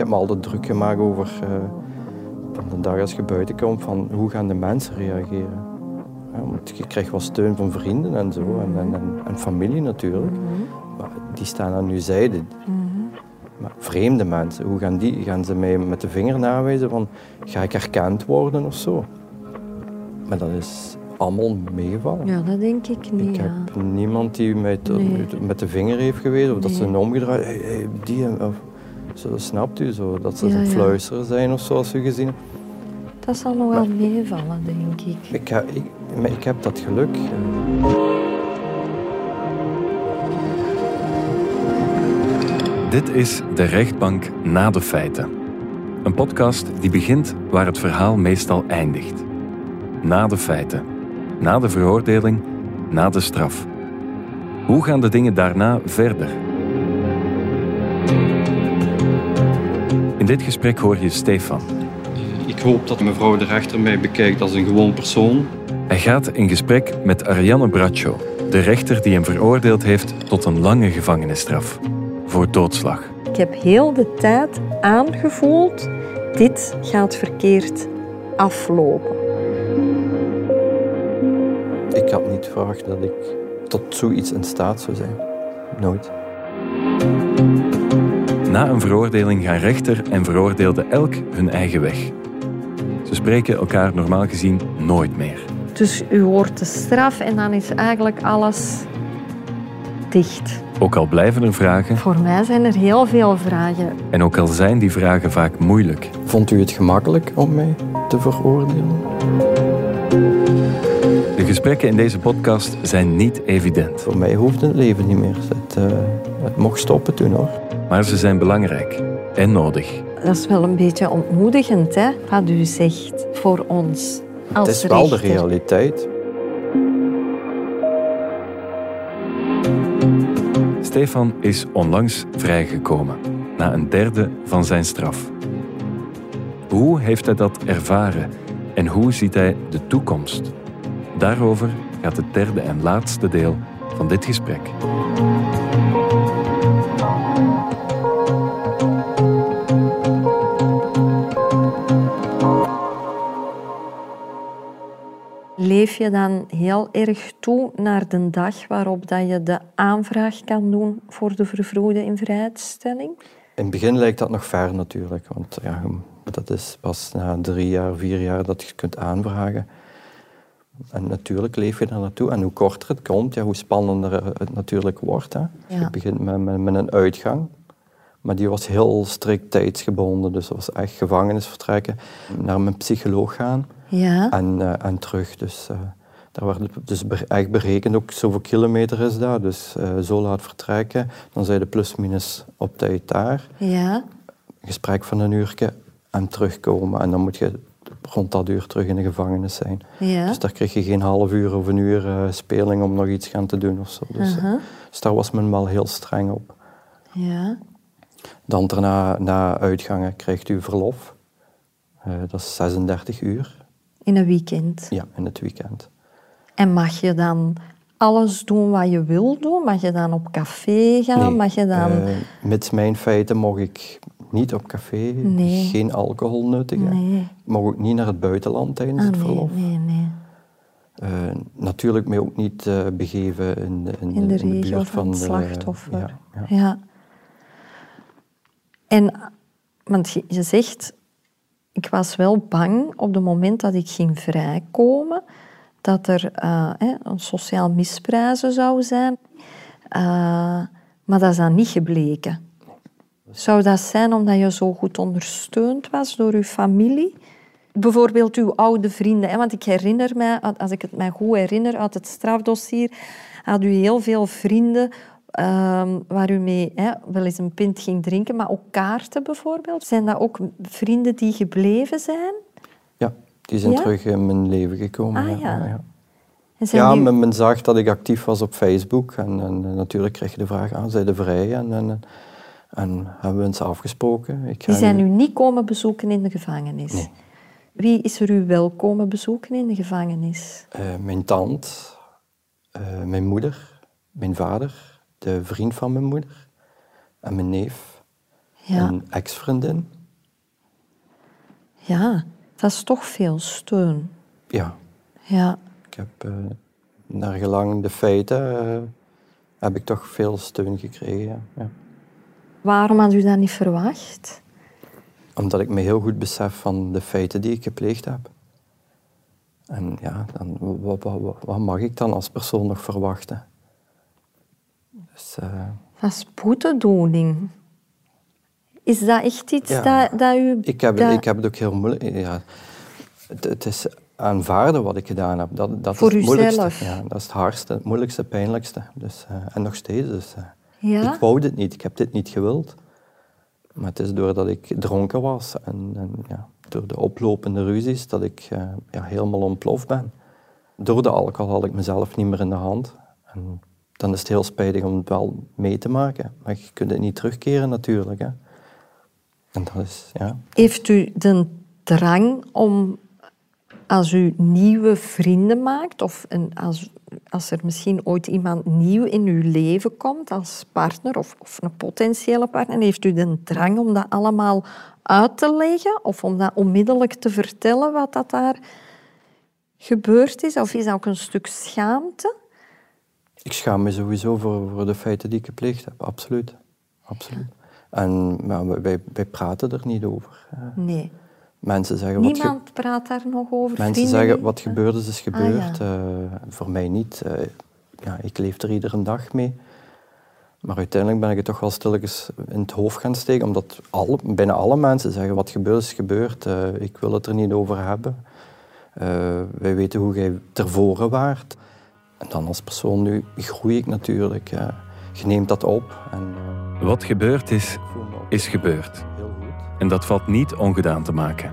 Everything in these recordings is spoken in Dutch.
heb me altijd druk gemaakt over uh, van de dag als je buiten komt, van hoe gaan de mensen reageren. Ja, want je krijgt wel steun van vrienden en zo, en, en, en familie natuurlijk. Maar die staan aan uw zijde. Maar vreemde mensen, hoe gaan die? Gaan ze mij met de vinger nawijzen van ga ik herkend worden of zo? Maar dat is allemaal meegevallen. Ja, dat denk ik niet. Ik heb niemand die mij met de vinger heeft gewezen of dat ze een omgedraaid hey, hey, die of, zo, snapt u zo, dat ze ja, fluisteren zijn of zo als u gezien Dat zal nog wel meevallen, denk ik. Ik, ik, ik heb dat geluk. Dit is De Rechtbank na de feiten. Een podcast die begint waar het verhaal meestal eindigt. Na de feiten. Na de veroordeling. Na de straf. Hoe gaan de dingen daarna verder? In dit gesprek hoor je Stefan. Ik hoop dat mevrouw de rechter mij bekijkt als een gewoon persoon. Hij gaat in gesprek met Ariane Braccio, de rechter die hem veroordeeld heeft tot een lange gevangenisstraf voor doodslag. Ik heb heel de tijd aangevoeld, dit gaat verkeerd aflopen. Ik had niet verwacht dat ik tot zoiets in staat zou zijn. Nooit. Na een veroordeling gaan rechter en veroordeelde elk hun eigen weg. Ze spreken elkaar normaal gezien nooit meer. Dus u hoort de straf en dan is eigenlijk alles dicht. Ook al blijven er vragen. Voor mij zijn er heel veel vragen. En ook al zijn die vragen vaak moeilijk. Vond u het gemakkelijk om mij te veroordelen? De gesprekken in deze podcast zijn niet evident. Voor mij hoeft het leven niet meer. Het, uh, het mocht stoppen toen hoor. Maar ze zijn belangrijk en nodig. Dat is wel een beetje ontmoedigend, hè, wat u zegt voor ons. Als het is wel de realiteit. Stefan is onlangs vrijgekomen, na een derde van zijn straf. Hoe heeft hij dat ervaren en hoe ziet hij de toekomst? Daarover gaat het derde en laatste deel van dit gesprek. Leef je dan heel erg toe naar de dag waarop dat je de aanvraag kan doen voor de vervroegde invrijheidstelling? In het begin lijkt dat nog ver natuurlijk, want ja, dat is pas na drie jaar, vier jaar dat je kunt aanvragen. En natuurlijk leef je daar naartoe. En hoe korter het komt, ja, hoe spannender het natuurlijk wordt. Hè. Je begint met, met, met, een uitgang. Maar die was heel strikt tijdsgebonden. Dus dat was echt gevangenisvertrekken, naar mijn psycholoog gaan ja. en, uh, en terug. Dus uh, daar werd dus echt berekend, ook zoveel kilometer is daar. Dus uh, zo laat vertrekken, dan zijn de plus-minus op tijd daar. Ja. Gesprek van een uurtje en terugkomen. En dan moet je rond dat uur terug in de gevangenis zijn. Ja. Dus daar kreeg je geen half uur of een uur speling om nog iets gaan te doen of zo. Dus, -huh. dus daar was men wel heel streng op. Ja. Dan daarna, na uitgangen, krijgt u verlof. dat is 36 uur. In een weekend? Ja, in het weekend. En mag je dan alles doen wat je wil doen? Mag je dan op café gaan? Nee, mag je dan... Uh, met mijn feiten mocht ik niet op café, nee. geen alcohol nuttigen. Nee. Ik mocht ook niet naar het buitenland tijdens ah, het verlof. Nee, nee, nee. Uh, natuurlijk mij ook niet uh, begeven in de, in, in de, in de regio buurt van het de, slachtoffer. Ja, ja. ja. En, want je, zegt, ik was wel bang op het moment dat ik ging vrijkomen, dat er uh, een sociaal misprijzen zou zijn. Uh, maar dat is dan niet gebleken. Zou dat zijn omdat je zo goed ondersteund was door je familie? Bijvoorbeeld uw oude vrienden. Hè? Want ik herinner mij, als ik het mij goed herinner uit het strafdossier, had u heel veel vrienden um, waar u mee wel eens een pint ging drinken, maar ook kaarten bijvoorbeeld. Zijn dat ook vrienden die gebleven zijn? Ja, die zijn Ja? terug in mijn leven gekomen. Ah, ja. ja. Die- men, men zag dat ik actief was op Facebook. En, en natuurlijk kreeg je de vraag, ah, zijn de vrij? En, en, en hebben we eens afgesproken. Ik die zijn nu- u niet komen bezoeken in de gevangenis? Nee. Wie is er u wel komen bezoeken in de gevangenis? Eh, mijn tante, eh, mijn moeder, mijn vader, de vriend van mijn moeder en mijn neef. Ja. een ex-vriendin. Ja, dat is toch veel steun. Ja, Ja, ik heb eh, naar gelang de feiten eh, heb ik toch veel steun gekregen. Ja. Ja. waarom had u dat niet verwacht? Omdat ik me heel goed besef van de feiten die ik gepleegd heb. En ja, dan, wat, wat, wat- wat mag ik dan als persoon nog verwachten? Dus, eh, Dat is boetedoening. Is dat echt iets Ja. dat, dat u... ik, heb, dat- ik heb het ook heel moeilijk. Ja, het, het is aanvaarden wat ik gedaan heb. Dat, dat Voor is het moeilijkste. Ja, dat is het hardste, het moeilijkste, het pijnlijkste. Dus, eh, en nog steeds. Dus, eh, Ja? Ik wou dit niet, ik heb dit niet gewild. Maar het is doordat ik dronken was en, en ja, door de oplopende ruzies dat ik ja, helemaal ontploft ben. Door de alcohol had ik mezelf niet meer in de hand. En dan is het heel spijtig om het wel mee te maken. Maar je kunt het niet terugkeren natuurlijk. Hè. En dat is, ja. Heeft u de drang om, als u nieuwe vrienden maakt, of als, als er misschien ooit iemand nieuw in uw leven komt als partner of, of een potentiële partner, heeft u de drang om dat allemaal uit te leggen of om dat onmiddellijk te vertellen wat dat daar gebeurd is? Of is dat ook een stuk schaamte? Ik schaam me sowieso voor, voor de feiten die ik gepleegd heb, absoluut. absoluut. En maar wij, wij praten er niet over. Nee. Mensen zeggen wat Niemand praat daar nog over. Mensen vrienden zeggen niet? wat gebeurd is, is Ah, gebeurd. ja. Eh, voor mij niet. Eh, ja, ik leef er iedere dag mee. Maar uiteindelijk ben ik het toch wel stilletjes in het hoofd gaan steken, omdat alle, bijna alle mensen zeggen wat gebeurd is gebeurd. Eh, ik wil het er niet over hebben. Wij weten hoe jij tevoren waart. En dan als persoon nu groei ik natuurlijk. je neemt dat op. En, eh, Wat gebeurd is, is gebeurd. heel goed. En dat valt niet ongedaan te maken.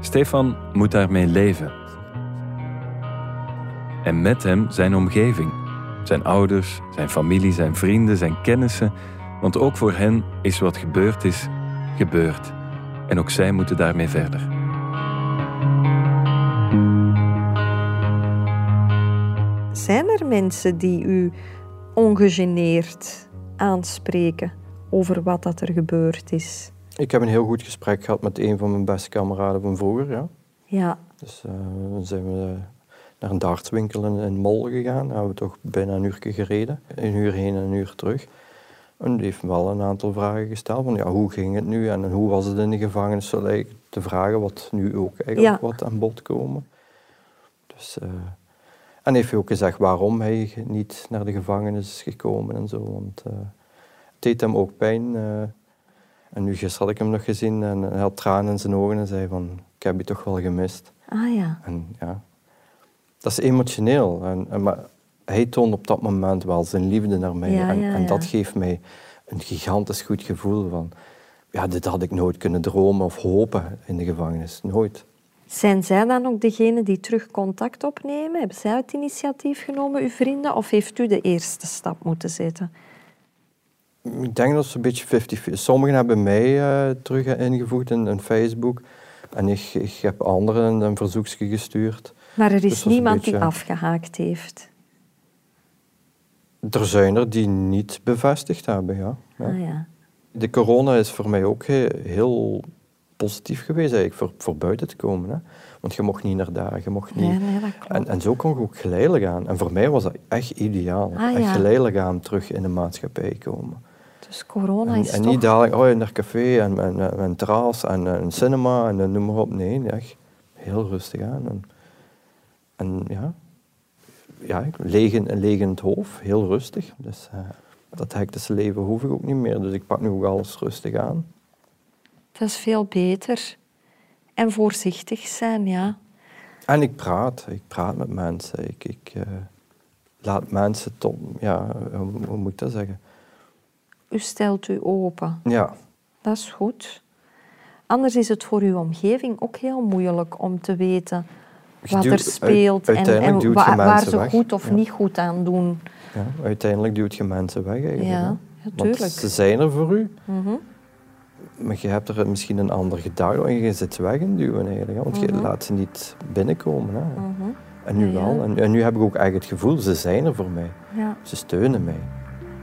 Stefan moet daarmee leven. En met hem zijn omgeving. Zijn ouders, zijn familie, zijn vrienden, zijn kennissen. Want ook voor hen is wat gebeurd is, gebeurd. En ook zij moeten daarmee verder. Er mensen die u ongegeneerd aanspreken over wat dat er gebeurd is? Ik heb een heel goed gesprek gehad met een van mijn beste kameraden van vroeger. Ja. Ja, Dus eh, dan zijn we eh, naar een dartswinkel in, in Mol gegaan. Daar hebben we toch bijna een uur gereden. Een uur heen en een uur terug. En die heeft me wel een aantal vragen gesteld. Van, ja, hoe ging het nu en hoe was het in de gevangenis? Zo de vragen wat nu ook eigenlijk Ja. wat aan bod komen. Dus, eh, en heeft hij ook gezegd waarom hij niet naar de gevangenis is gekomen en zo. Want eh, het deed hem ook pijn. eh. en nu gisteren had ik hem nog gezien en hij had tranen in zijn ogen en zei van, ik heb je toch wel gemist. ah ja. En ja, dat is emotioneel. En, en, maar hij toont op dat moment wel zijn liefde naar mij. Ja, en, ja, en ja. dat geeft mij een gigantisch goed gevoel van... Ja, dit had ik nooit kunnen dromen of hopen in de gevangenis. Nooit. Zijn zij dan ook degene die terug contact opnemen? Hebben zij het initiatief genomen, uw vrienden? Of heeft u de eerste stap moeten zetten? Ik denk dat het een beetje 50-50 Sommigen hebben mij eh, terug ingevoegd in, in Facebook. En ik, ik heb anderen een verzoekje gestuurd. Maar er Dus is een niemand die afgehaakt heeft. Er zijn er die niet bevestigd hebben, ja. ja. Ah ja. De corona is voor mij ook he- heel positief geweest eigenlijk, voor, voor buiten te komen. Hè. Want je mocht niet naar daar, je mocht niet... Nee, nee, dat klopt. En, en zo kon je ook geleidelijk aan. En voor mij was dat echt ideaal. Ah, echt ja. geleidelijk aan terug in de maatschappij komen. Dus corona En, is en toch... niet dadelijk oh, naar café en, en, en, en terras en, en cinema en noem maar op. Nee, echt heel rustig aan. En, en ja, ja ik- leeg in, leeg in het hoofd, heel rustig. Dus eh, dat hectische leven hoef ik ook niet meer. Dus ik pak nu ook alles rustig aan. Dat is veel beter. En voorzichtig zijn, ja. En ik praat, ik praat met mensen. Ik, ik eh, laat mensen tot, ja, hoe, hoe moet ik dat zeggen? U stelt u open. Ja, Dat is goed. Anders is het voor uw omgeving ook heel moeilijk om te weten wat duwt- er speelt en, waar ze weg. goed of Ja. niet goed aan doen. ja, uiteindelijk duwt je mensen weg eigenlijk. Ja, hè. ja, Want tuurlijk. ze zijn er voor u, Mhm. Maar je hebt er misschien een ander gedachte en je zit weg in duwen eigenlijk. Want je Mhm. laat ze niet binnenkomen. Hè. Mhm. En nu Ja, wel. En, en nu heb ik ook echt het gevoel, ze zijn er voor mij. Ja. Ze steunen mij.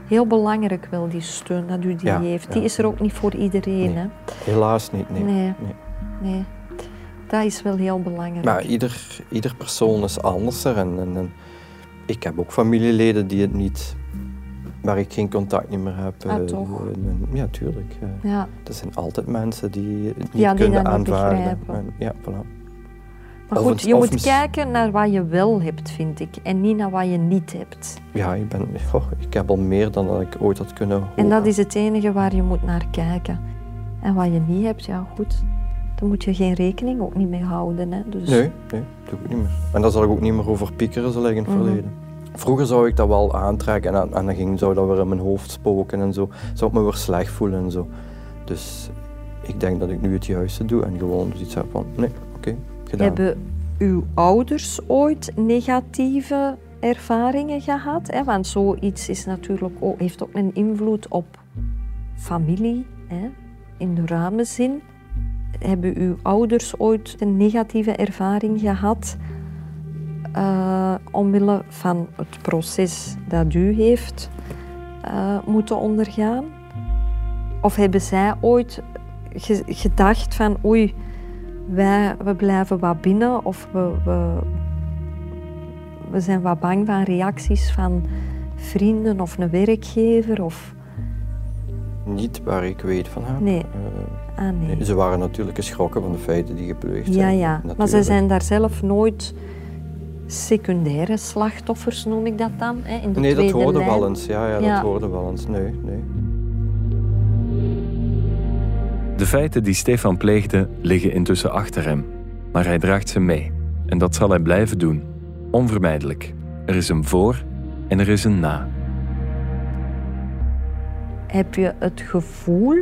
Heel belangrijk wel, die steun dat u die Ja, heeft. Die is er ook niet voor iedereen. Nee. Hè? Helaas niet, nee. Nee. nee. Nee. Dat is wel heel belangrijk. Maar ieder, ieder persoon is anders er. En, en, en ik heb ook familieleden die het niet, waar ik geen contact niet meer heb. Ah, eh, toch? en- ja, tuurlijk. eh. ja. Er zijn altijd mensen die het niet Ja, die kunnen dat aanvaarden. ja, voilà. Maar goed, je moet kijken naar wat je wel hebt, vind ik. En niet naar wat je niet hebt. Ja, ik, ben, goh, ik heb al meer dan dat ik ooit had kunnen hopen. En dat is het enige waar je moet naar kijken. En wat je niet hebt, ja goed, daar moet je geen rekening ook niet mee houden. Hè. Dus, Nee, nee, dat doe ik niet meer. En daar zal ik ook niet meer over piekeren, zal ik in het Mhm. verleden. Vroeger zou ik dat wel aantrekken en, en dan ging, zou dat weer in mijn hoofd spoken en zo. Zou ik me weer slecht voelen en zo. Dus ik denk dat ik nu het juiste doe en gewoon zoiets heb van, nee, oké, gedaan. Hebben uw ouders ooit negatieve ervaringen gehad? Hè? Want zoiets is natuurlijk ook, heeft ook een invloed op familie, hè? in de ruime zin. Hebben uw ouders ooit een negatieve ervaring gehad eh, omwille van het proces dat u heeft eh, moeten ondergaan? Of hebben zij ooit ge- gedacht van oei, wij we blijven wat binnen of we, we, we zijn wat bang van reacties van vrienden of een werkgever? Of... Niet waar ik weet van. Nee. Eh, Ah nee. nee, Ze waren natuurlijk geschrokken van de feiten die gepleegd Ja, zijn. ja. Maar ze zijn daar zelf nooit secundaire slachtoffers, noem ik dat dan? Hè? In de Nee, dat tweede hoorde lijn. wel eens. Ja, ja, Ja. dat hoorde wel eens. Nee, nee. De feiten die Stefan pleegde liggen intussen achter hem, maar hij draagt ze mee. En dat zal hij blijven doen, onvermijdelijk. Er is een voor en er is een na. Heb je het gevoel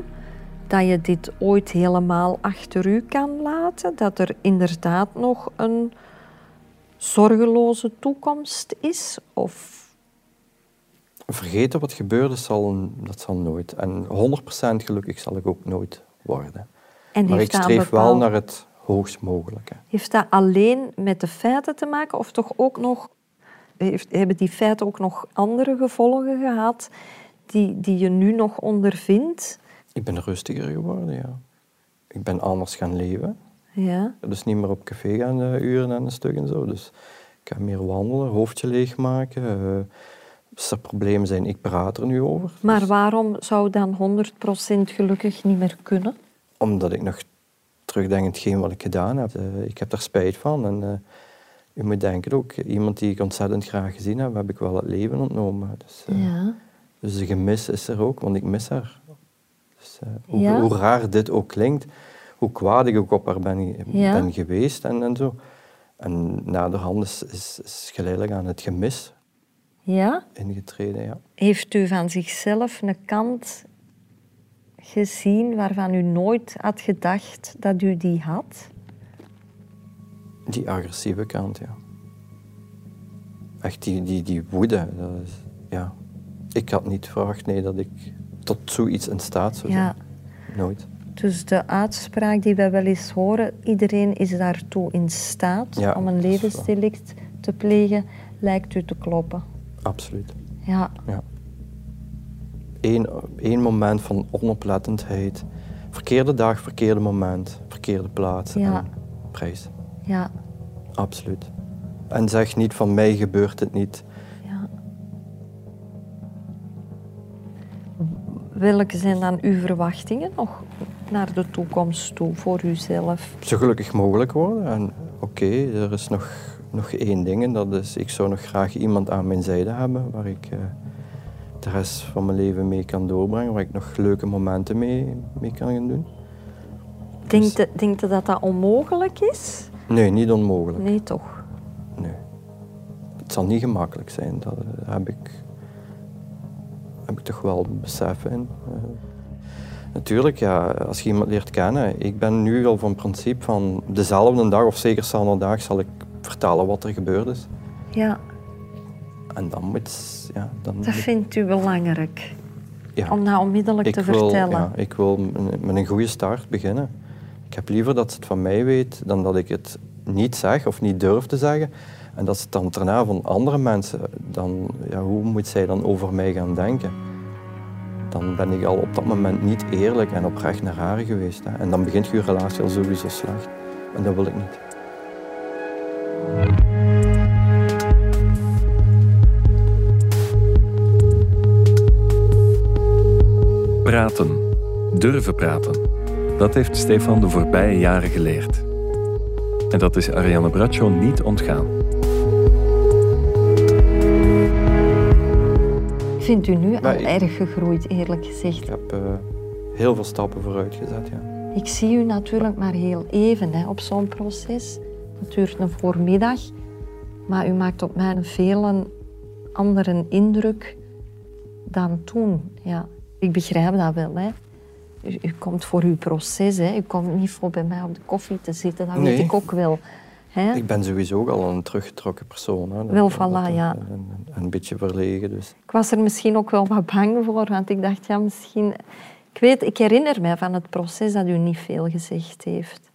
dat je dit ooit helemaal achter u kan laten? Dat er inderdaad nog een zorgeloze toekomst is? Of Vergeten wat gebeurde, zal, dat zal nooit. En 100% gelukkig zal ik ook nooit worden. en Maar ik streef wel naar het hoogst mogelijke. Heeft dat alleen met de feiten te maken of toch ook nog... Heeft, hebben die feiten ook nog andere gevolgen gehad die, die je nu nog ondervindt? Ik ben rustiger geworden, ja. Ik ben anders gaan leven. Ja. Dus niet meer op café gaan eh, uren en een stuk en zo. Dus ik ga meer wandelen, hoofdje leegmaken. eh als er problemen zijn, ik praat er nu over. Maar Dus- waarom zou dan 100% gelukkig niet meer kunnen? Omdat ik nog terugdenk aan hetgeen wat ik gedaan heb. Eh, ik heb daar spijt van. En je moet denken ook, iemand die ik ontzettend graag gezien heb, heb ik wel het leven ontnomen. Dus, Ja. dus de gemis is er ook, want ik mis haar. Dus, hoe, Ja? hoe raar dit ook klinkt, hoe kwaad ik ook op haar ben, Ja. ben geweest en, en zo. En naderhand is, is, is geleidelijk aan het gemis Ja? ingetreden, ja. Heeft u van zichzelf een kant gezien waarvan u nooit had gedacht dat u die had? Die agressieve kant, ja. Echt die, die, die woede. Dat is, ja. Ik had niet verwacht nee, dat ik tot zoiets in staat zou zijn. Ja. Nooit. Dus de uitspraak die we wel eens horen, iedereen is daartoe in staat Ja, om een levensdelict te plegen, lijkt u te kloppen. Absoluut. Ja, Ja. Eén, één moment van onoplettendheid. Verkeerde dag, verkeerde moment, verkeerde plaats Ja. en prijs. ja, Absoluut. En zeg niet van mij gebeurt het niet. ja. Welke zijn dan uw verwachtingen nog naar de toekomst toe voor uzelf? Zo gelukkig mogelijk worden. En oké, er is nog, nog één ding en dat is, ik zou nog graag iemand aan mijn zijde hebben waar ik eh, de rest van mijn leven mee kan doorbrengen, waar ik nog leuke momenten mee, mee kan gaan doen. Denkt u, denkt u dat dat onmogelijk is? Nee, niet onmogelijk. Nee, toch? Nee. Het zal niet gemakkelijk zijn, dat eh, heb ik, heb ik toch wel besef in. Eh, natuurlijk, ja, als je iemand leert kennen, ik ben nu al van principe van dezelfde dag of zeker dezelfde dag zal ik vertellen wat er gebeurd is. Ja, En dan moet, ja, dan dat moet- vindt u belangrijk. ja. Om dat onmiddellijk ik te wil, vertellen. Ja, ik wil met met een goede start beginnen. Ik heb liever dat ze het van mij weet dan dat ik het niet zeg of niet durf te zeggen. En dat ze het dan daarna van andere mensen, dan, ja, hoe moet zij dan over mij gaan denken? Dan ben ik al op dat moment niet eerlijk en oprecht naar haar geweest. Hè. En dan begint je relatie al sowieso slecht. En dat wil ik niet. Praten. Durven praten. Dat heeft Stefan de voorbije jaren geleerd. En dat is Ariane Braccio niet ontgaan. Ik vind u nu al ik- erg gegroeid, eerlijk gezegd. Ik heb eh, heel veel stappen vooruit gezet. Ja. Ik zie u natuurlijk maar heel even hè, op zo'n proces. Het duurt een voormiddag, maar u maakt op mij een veel andere indruk dan toen. Ja, ik begrijp dat wel. Hè. U, u komt voor uw proces, hè. u komt niet voor bij mij op de koffie te zitten, dat weet Nee. ik ook wel. Hè. Ik ben sowieso al een teruggetrokken persoon. Hè. Wel, voilà, ja. En, en- en een beetje verlegen. Dus. Ik was er misschien ook wel wat bang voor, want ik dacht, ja, misschien... Ik weet, ik herinner mij van het proces dat u niet veel gezegd heeft.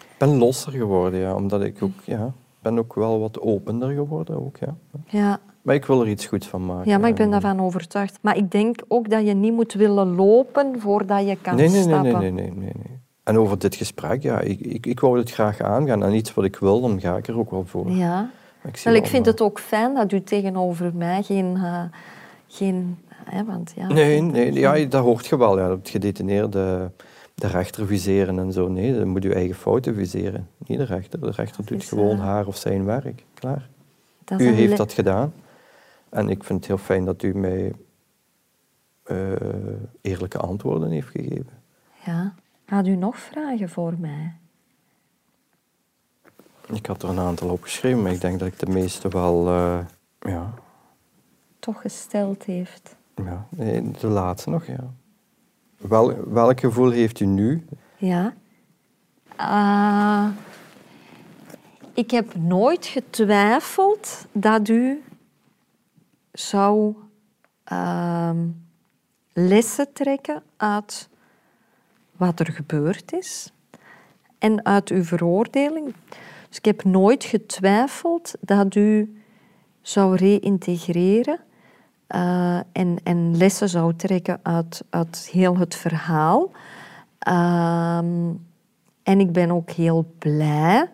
Ik ben losser geworden, ja, omdat ik ook, ja, ben ook wel wat opener geworden. Ook, ja. Ja, Maar ik wil er iets goeds van maken. ja maar ik ben En- daarvan overtuigd. Maar ik denk ook dat je niet moet willen lopen voordat je kan nee, nee, nee, stappen. nee, nee, nee, nee, nee. En over dit gesprek, ja, ik, ik, ik wou het graag aangaan. En iets wat ik wil, dan ga ik er ook wel voor. Ja. Ik, Wel, ik vind het ook fijn dat u tegenover mij geen... eh, geen hè, want ja, Nee, nee ja, dat hoort je wel. Ja, dat gedetineerde de rechter viseren en zo. Nee, dan moet je eigen fouten viseren. Niet de rechter. De rechter doet gewoon eh, haar of zijn werk. Klaar. U heeft dat gedaan. En ik vind het heel fijn dat u mij eh, eerlijke antwoorden heeft gegeven. Ja. Had u nog vragen voor mij? Ik had er een aantal opgeschreven, maar ik denk dat ik de meeste wel... eh, ja, Toch gesteld heeft. ja, nee, de laatste nog, ja. Wel, welk gevoel heeft u nu? Ja. Ah, ik heb nooit getwijfeld dat u zou ehm, lessen trekken uit wat er gebeurd is en uit uw veroordeling. Dus ik heb nooit getwijfeld dat u zou reïntegreren eh, en, en lessen zou trekken uit, uit heel het verhaal. Ehm, en ik ben ook heel blij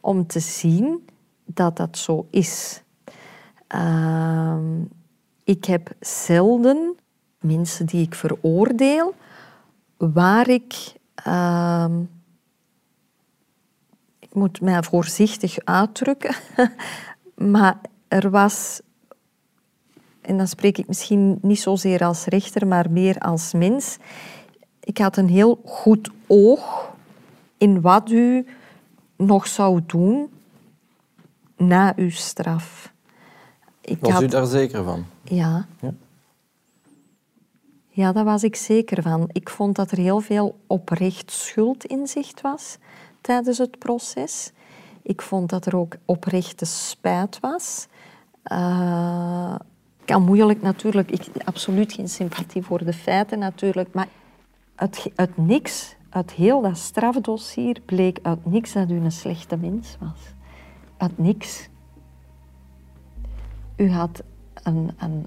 om te zien dat dat zo is. Ehm, ik heb zelden mensen die ik veroordeel, waar ik. ehm, ik moet mij voorzichtig uitdrukken, maar er was en dan spreek ik misschien niet zozeer als rechter, maar meer als mens. Ik had een heel goed oog in wat u nog zou doen na uw straf. Ik Was u daar zeker van? ja. Ja. Ja, daar was ik zeker van. Ik vond dat er heel veel oprecht schuld in zicht was tijdens het proces. Ik vond dat er ook oprechte spijt was. Eh, kan moeilijk natuurlijk, ik absoluut geen sympathie voor de feiten natuurlijk, maar uit, uit niks, uit heel dat strafdossier, bleek uit niks dat u een slechte mens was. Uit niks. U had een, een.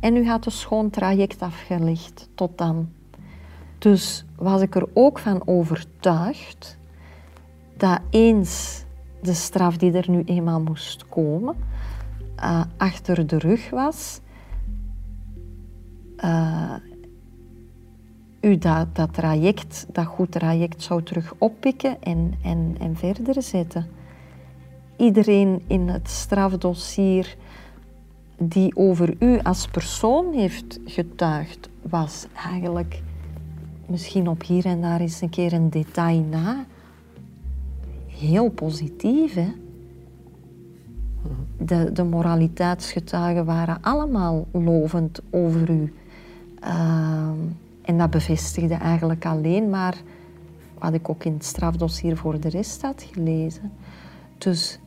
En u had een schoon traject afgelegd tot dan. Dus was ik er ook van overtuigd dat eens de straf die er nu eenmaal moest komen, eh, achter de rug was, eh, u dat, dat traject, dat goed traject zou terug oppikken en, en, en verder zetten. Iedereen in het strafdossier die over u als persoon heeft getuigd, was eigenlijk misschien op hier en daar eens een keer een detail na. Heel positief, hè? De, de moraliteitsgetuigen waren allemaal lovend over u. Ehm, en dat bevestigde eigenlijk alleen maar wat ik ook in het strafdossier voor de rest had gelezen. Dus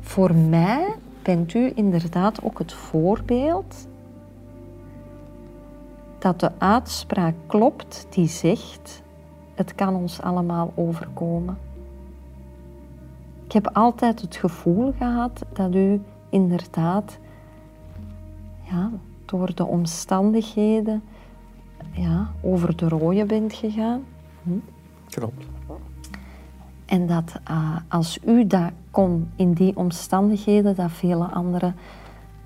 voor mij bent u inderdaad ook het voorbeeld dat de uitspraak klopt die zegt: het kan ons allemaal overkomen. Ik heb altijd het gevoel gehad dat u inderdaad ja, door de omstandigheden ja, over de rode bent gegaan. Hm? Klopt. En dat uh, als u dat kon in die omstandigheden, dat vele anderen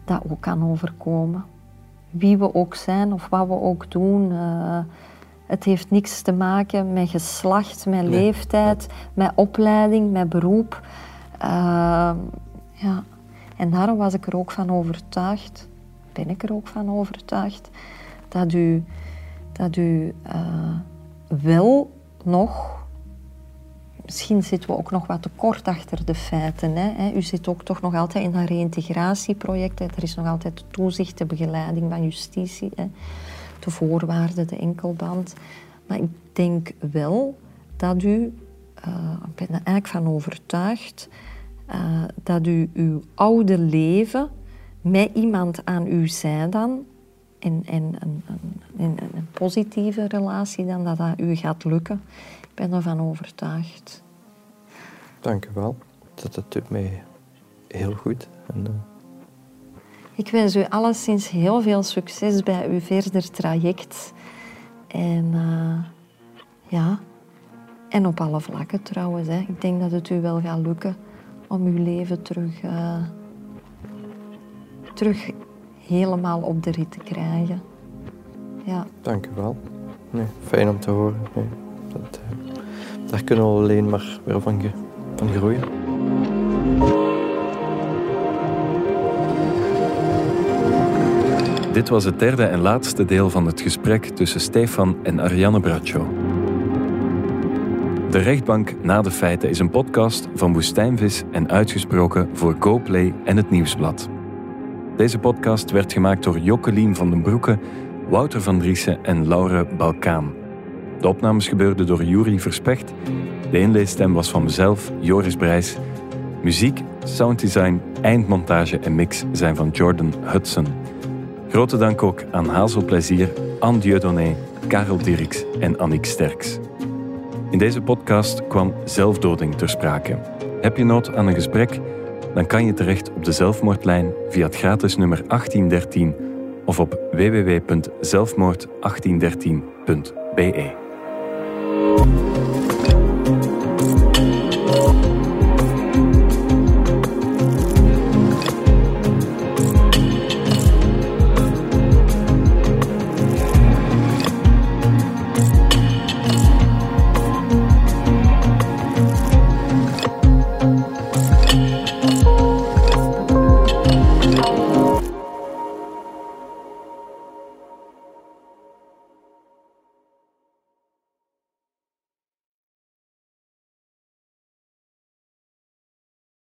dat ook kan overkomen. Wie we ook zijn of wat we ook doen. Uh, het heeft niks te maken met geslacht, met nee. leeftijd, met opleiding, met beroep. Uh, ja. En daarom was ik er ook van overtuigd, ben ik er ook van overtuigd, dat u, dat u uh, wel nog misschien zitten we ook nog wat te kort achter de feiten. Hè. U zit ook toch nog altijd in dat reïntegratieproject. Er is nog altijd toezicht, de begeleiding van justitie, hè. de voorwaarden, de enkelband. Maar ik denk wel dat u, uh, ik ben er eigenlijk van overtuigd, uh, dat u uw oude leven met iemand aan uw zij dan, in, in, in, in een positieve relatie, dan dat dat u gaat lukken. Ik ben ervan overtuigd. Dank u wel. Dat, dat doet mij heel goed. En, uh... Ik wens u alleszins heel veel succes bij uw verder traject. En uh, ja, en op alle vlakken trouwens. Hè. Ik denk dat het u wel gaat lukken om uw leven terug, uh, terug helemaal op de rit te krijgen. Ja. Dank u wel. Nee, fijn om te horen. Nee, dat, uh, daar kunnen we alleen maar weer van, groeien. Dit was het derde en laatste deel van het gesprek tussen Stefan en Ariane Braccio. De rechtbank na de feiten is een podcast van Woestijnvis en uitgesproken voor GoPlay en het Nieuwsblad. Deze podcast werd gemaakt door Jockelien van den Broeke, Wouter van Driessen en Laure Balkaan. De opnames gebeurden door Juri Verspecht. De inleesstem was van mezelf, Joris Brijs. Muziek, sounddesign, eindmontage en mix zijn van Jordan Hudson. Grote dank ook aan Hazel Plezier, Anne Dieudonné, Karel Dirks en Annick Sterks. In deze podcast kwam zelfdoding ter sprake. Heb je nood aan een gesprek? Dan kan je terecht op de zelfmoordlijn via het gratis nummer 1813 of op www.zelfmoord1813.be. Thank you.